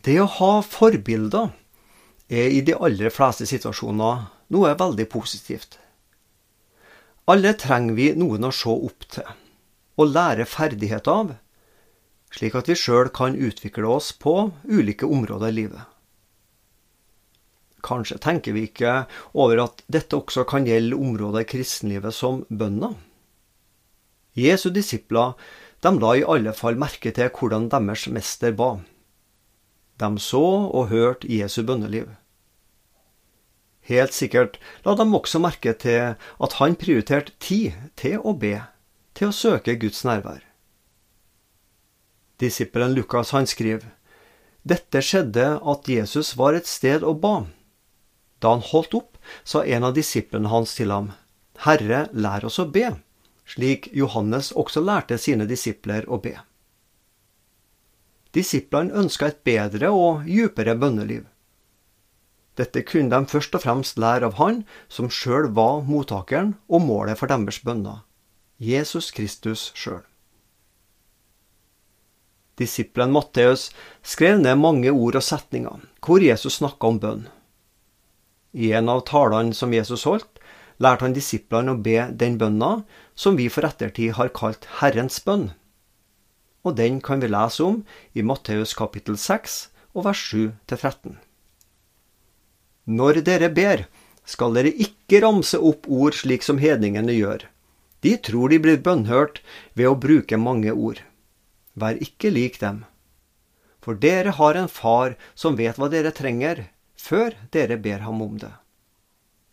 Det å ha forbilder er i de aller fleste situasjoner noe veldig positivt. Alle trenger vi noen å se opp til og lære ferdigheter av, slik at vi sjøl kan utvikle oss på ulike områder i livet. Kanskje tenker vi ikke over at dette også kan gjelde områder i kristenlivet som bønner. Jesu disipler de la i alle fall merke til hvordan deres mester ba. De så og hørte Jesu bønneliv. Helt sikkert la de også merke til at han prioriterte tid til å be, til å søke Guds nærvær. Disippelen Lukas han skriver dette skjedde at Jesus var et sted og ba. Da han holdt opp, sa en av disiplene hans til ham, Herre, lær oss å be, slik Johannes også lærte sine disipler å be. Disiplene ønska et bedre og djupere bønneliv. Dette kunne de først og fremst lære av Han som sjøl var mottakeren og målet for deres bønner, Jesus Kristus sjøl. Disippelen Matteus skrev ned mange ord og setninger hvor Jesus snakka om bønn. I en av talene som Jesus holdt, lærte han disiplene å be den bønna som vi for ettertid har kalt Herrens bønn. Og den kan vi lese om i Matteus kapittel 6 og vers 7-13. Når dere ber, skal dere ikke ramse opp ord slik som hedningene gjør. De tror de blir bønnhørt ved å bruke mange ord. Vær ikke lik dem. For dere har en far som vet hva dere trenger, før dere ber ham om det.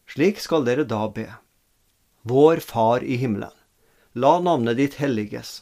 Slik skal dere da be. Vår Far i himmelen. La navnet ditt helliges.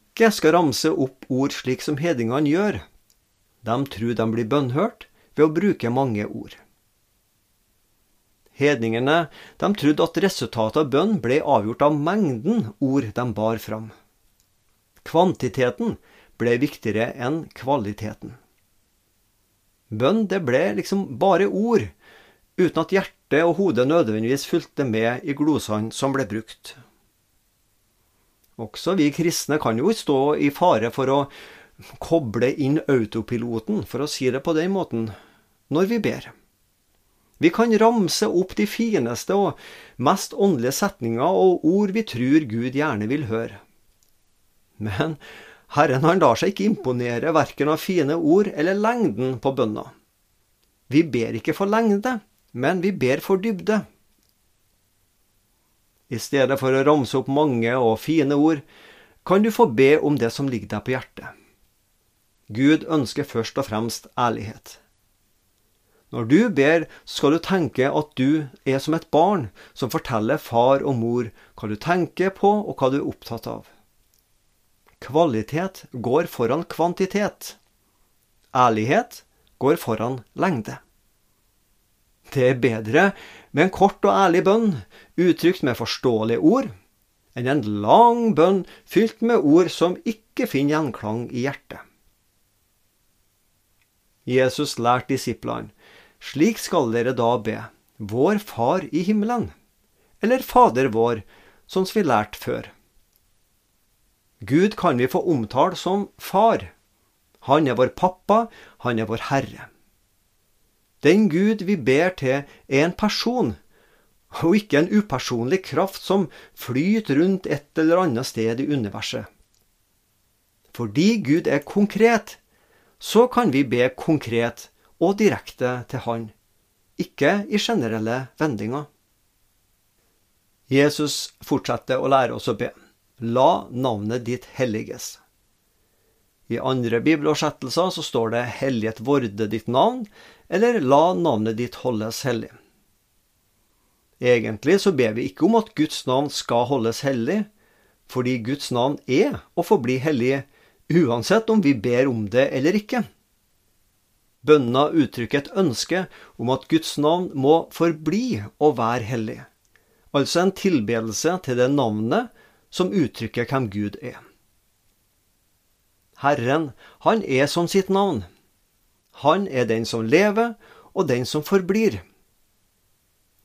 skal ramse opp ord slik som hedningene gjør. De tror de blir bønnhørt ved å bruke mange ord. Hedningene de trodde at resultatet av bønn ble avgjort av mengden ord de bar fram. Kvantiteten ble viktigere enn kvaliteten. Bønn det ble liksom bare ord, uten at hjertet og hodet nødvendigvis fulgte med i glosene som ble brukt. Også vi kristne kan jo stå i fare for å koble inn autopiloten, for å si det på den måten, når vi ber. Vi kan ramse opp de fineste og mest åndelige setninger og ord vi tror Gud gjerne vil høre. Men Herren han lar seg ikke imponere verken av fine ord eller lengden på bønna. Vi ber ikke for lengde, men vi ber for dybde. I stedet for å ramse opp mange og fine ord, kan du få be om det som ligger deg på hjertet. Gud ønsker først og fremst ærlighet. Når du ber, skal du tenke at du er som et barn som forteller far og mor hva du tenker på og hva du er opptatt av. Kvalitet går foran kvantitet. Ærlighet går foran lengde. Det er bedre med en kort og ærlig bønn, uttrykt med forståelige ord, enn en lang bønn fylt med ord som ikke finner gjenklang i hjertet. Jesus lærte disiplene slik skal dere da be, Vår Far i himmelen, eller Fader vår, som vi lærte før. Gud kan vi få omtale som far. Han er vår pappa, han er vår herre. Den Gud vi ber til, er en person, og ikke en upersonlig kraft som flyter rundt et eller annet sted i universet. Fordi Gud er konkret, så kan vi be konkret og direkte til Han, ikke i generelle vendinger. Jesus fortsetter å lære oss å be. La navnet ditt helliges. I andre bibeloversettelser så står det 'Hellighet vorde ditt navn', eller 'La navnet ditt holdes hellig'. Egentlig så ber vi ikke om at Guds navn skal holdes hellig, fordi Guds navn er og forblir hellig, uansett om vi ber om det eller ikke. Bønna uttrykker et ønske om at Guds navn må forbli å være hellig, altså en tilbedelse til det navnet som uttrykker hvem Gud er. Herren, han er som sitt navn. Han er den som lever, og den som forblir.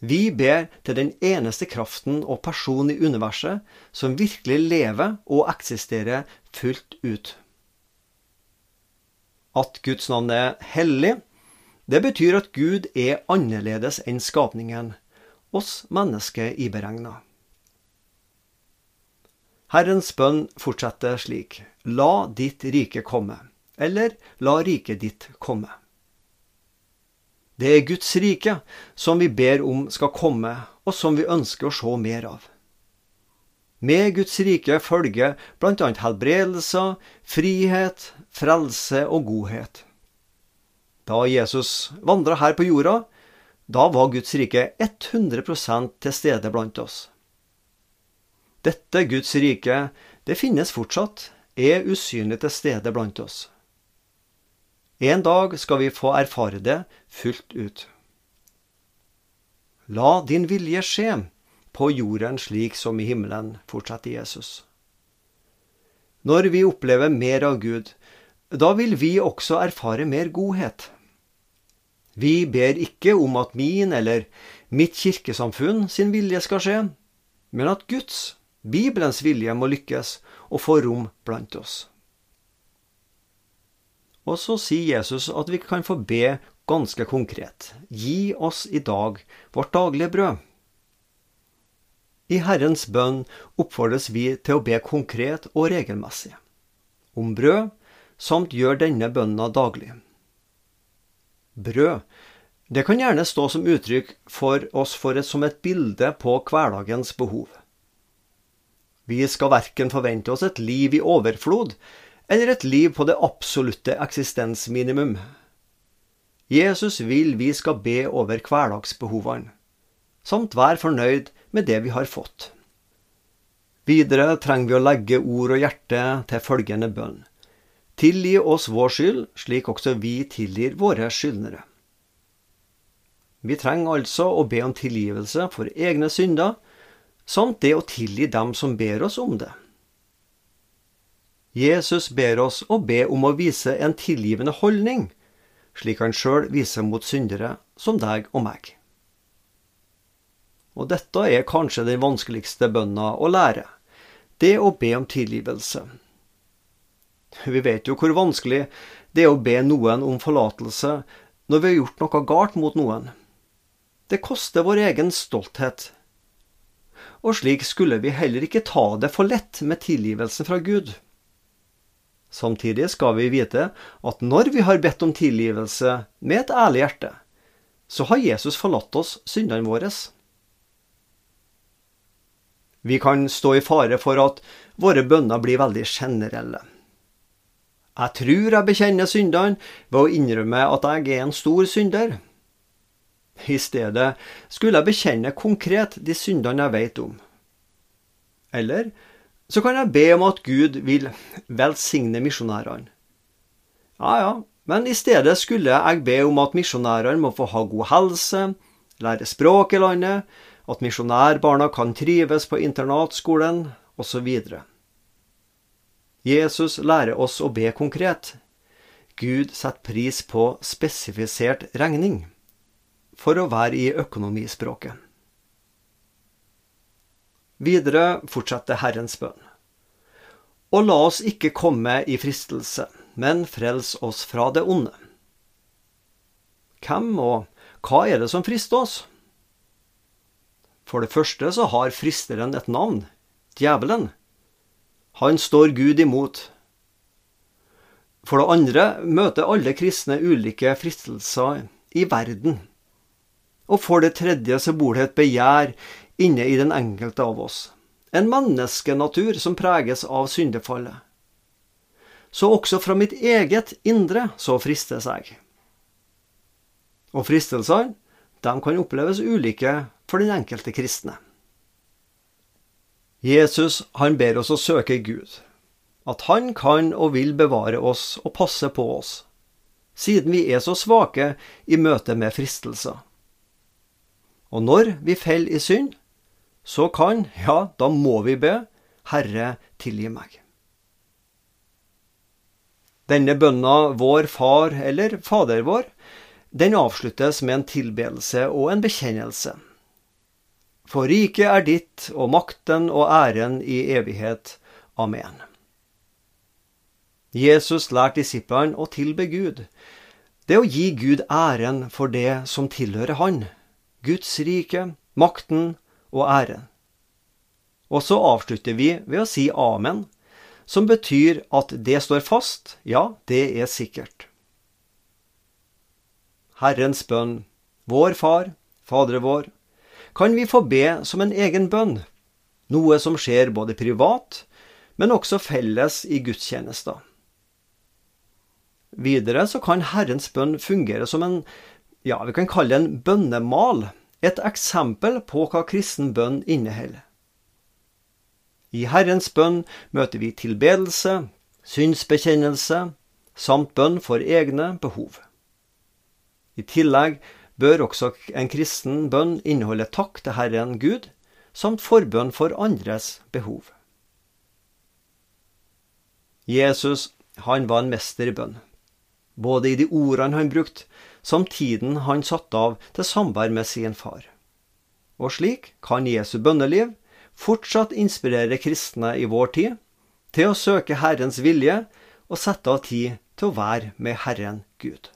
Vi ber til den eneste kraften og personen i universet som virkelig lever og eksisterer fullt ut. At Guds navn er hellig, det betyr at Gud er annerledes enn skapningen, oss mennesker iberegna. Herrens bønn fortsetter slik, la ditt rike komme, eller la riket ditt komme. Det er Guds rike som vi ber om skal komme, og som vi ønsker å se mer av. Med Guds rike følger bl.a. helbredelser, frihet, frelse og godhet. Da Jesus vandra her på jorda, da var Guds rike 100% til stede blant oss. Dette Guds rike, det finnes fortsatt, er usynlig til stede blant oss. En dag skal vi få erfare det fullt ut. La din vilje skje, på jorden slik som i himmelen, fortsetter Jesus. Når vi opplever mer av Gud, da vil vi også erfare mer godhet. Vi ber ikke om at min eller mitt kirkesamfunn sin vilje skal skje, men at Guds, Bibelens vilje, må lykkes og få rom blant oss. Og så sier Jesus at vi kan få be ganske konkret. Gi oss i dag vårt daglige brød. I Herrens bønn oppfordres vi til å be konkret og regelmessig. Om brød, samt gjør denne bønna daglig. Brød, det kan gjerne stå som uttrykk for oss for et, som et bilde på hverdagens behov. Vi skal verken forvente oss et liv i overflod, eller et liv på det absolutte eksistensminimum. Jesus vil vi skal be over hverdagsbehovene, samt være fornøyd med det vi har fått. Videre trenger vi å legge ord og hjerte til følgende bønn. Tilgi oss vår skyld, slik også vi tilgir våre skyldnere. Vi trenger altså å be om tilgivelse for egne synder, samt det å tilgi dem som ber oss om det. Jesus ber oss å be om å vise en tilgivende holdning, slik han sjøl viser mot syndere som deg og meg. Og dette er kanskje den vanskeligste bønna å lære, det å be om tilgivelse. Vi vet jo hvor vanskelig det er å be noen om forlatelse når vi har gjort noe galt mot noen. Det koster vår egen stolthet. Og slik skulle vi heller ikke ta det for lett med tilgivelsen fra Gud. Samtidig skal vi vite at når vi har bedt om tilgivelse med et ærlig hjerte, så har Jesus forlatt oss syndene våre. Vi kan stå i fare for at våre bønner blir veldig generelle. Jeg tror jeg bekjenner syndene ved å innrømme at jeg er en stor synder. I stedet skulle jeg bekjenne konkret de syndene jeg vet om. Eller så kan jeg be om at Gud vil velsigne misjonærene. Ja ja, men i stedet skulle jeg be om at misjonærene må få ha god helse, lære språk i landet, at misjonærbarna kan trives på internatskolen, osv. Jesus lærer oss å be konkret. Gud setter pris på spesifisert regning, for å være i økonomispråket. Videre fortsetter Herrens bønn. Og la oss ikke komme i fristelse, men frels oss fra det onde. Hvem og hva er det som frister oss? For det første så har fristeren et navn, djevelen. Han står Gud imot. For det andre møter alle kristne ulike fristelser i verden. Og for det tredje så bor det et begjær inne i den enkelte av oss. En menneskenatur som preges av syndefallet. Så også fra mitt eget indre så fristes jeg. Og fristelsene, de kan oppleves ulike for den enkelte kristne. Jesus han ber oss å søke Gud, at han kan og vil bevare oss og passe på oss. siden vi er så svake i møte med fristelser. Og når vi faller i synd, så kan, ja, da må vi be, Herre, tilgi meg. Denne bønna Vår Far eller Fader vår, den avsluttes med en tilbedelse og en bekjennelse. For riket er ditt, og makten og æren i evighet. Amen. Jesus lærte disiplene å tilbe Gud. Det å gi Gud æren for det som tilhører Han, Guds rike, makten og æren. Og så avslutter vi ved å si amen, som betyr at det står fast, ja, det er sikkert. Herrens bønn, Vår Far, Fadre vår, kan vi få be som en egen bønn, noe som skjer både privat, men også felles i gudstjenester. Videre så kan Herrens bønn fungere som en, ja, vi kan kalle det en bønnemal, et eksempel på hva kristen bønn inneholder. I Herrens bønn møter vi tilbedelse, synsbekjennelse samt bønn for egne behov. I tillegg bør også en kristen bønn inneholde takk til Herren Gud, samt forbønn for andres behov. Jesus, han var en mester i bønn både i de ordene han brukte, som tiden han satte av til samvær med sin far. Og slik kan Jesu bønneliv fortsatt inspirere kristne i vår tid til å søke Herrens vilje og sette av tid til å være med Herren Gud.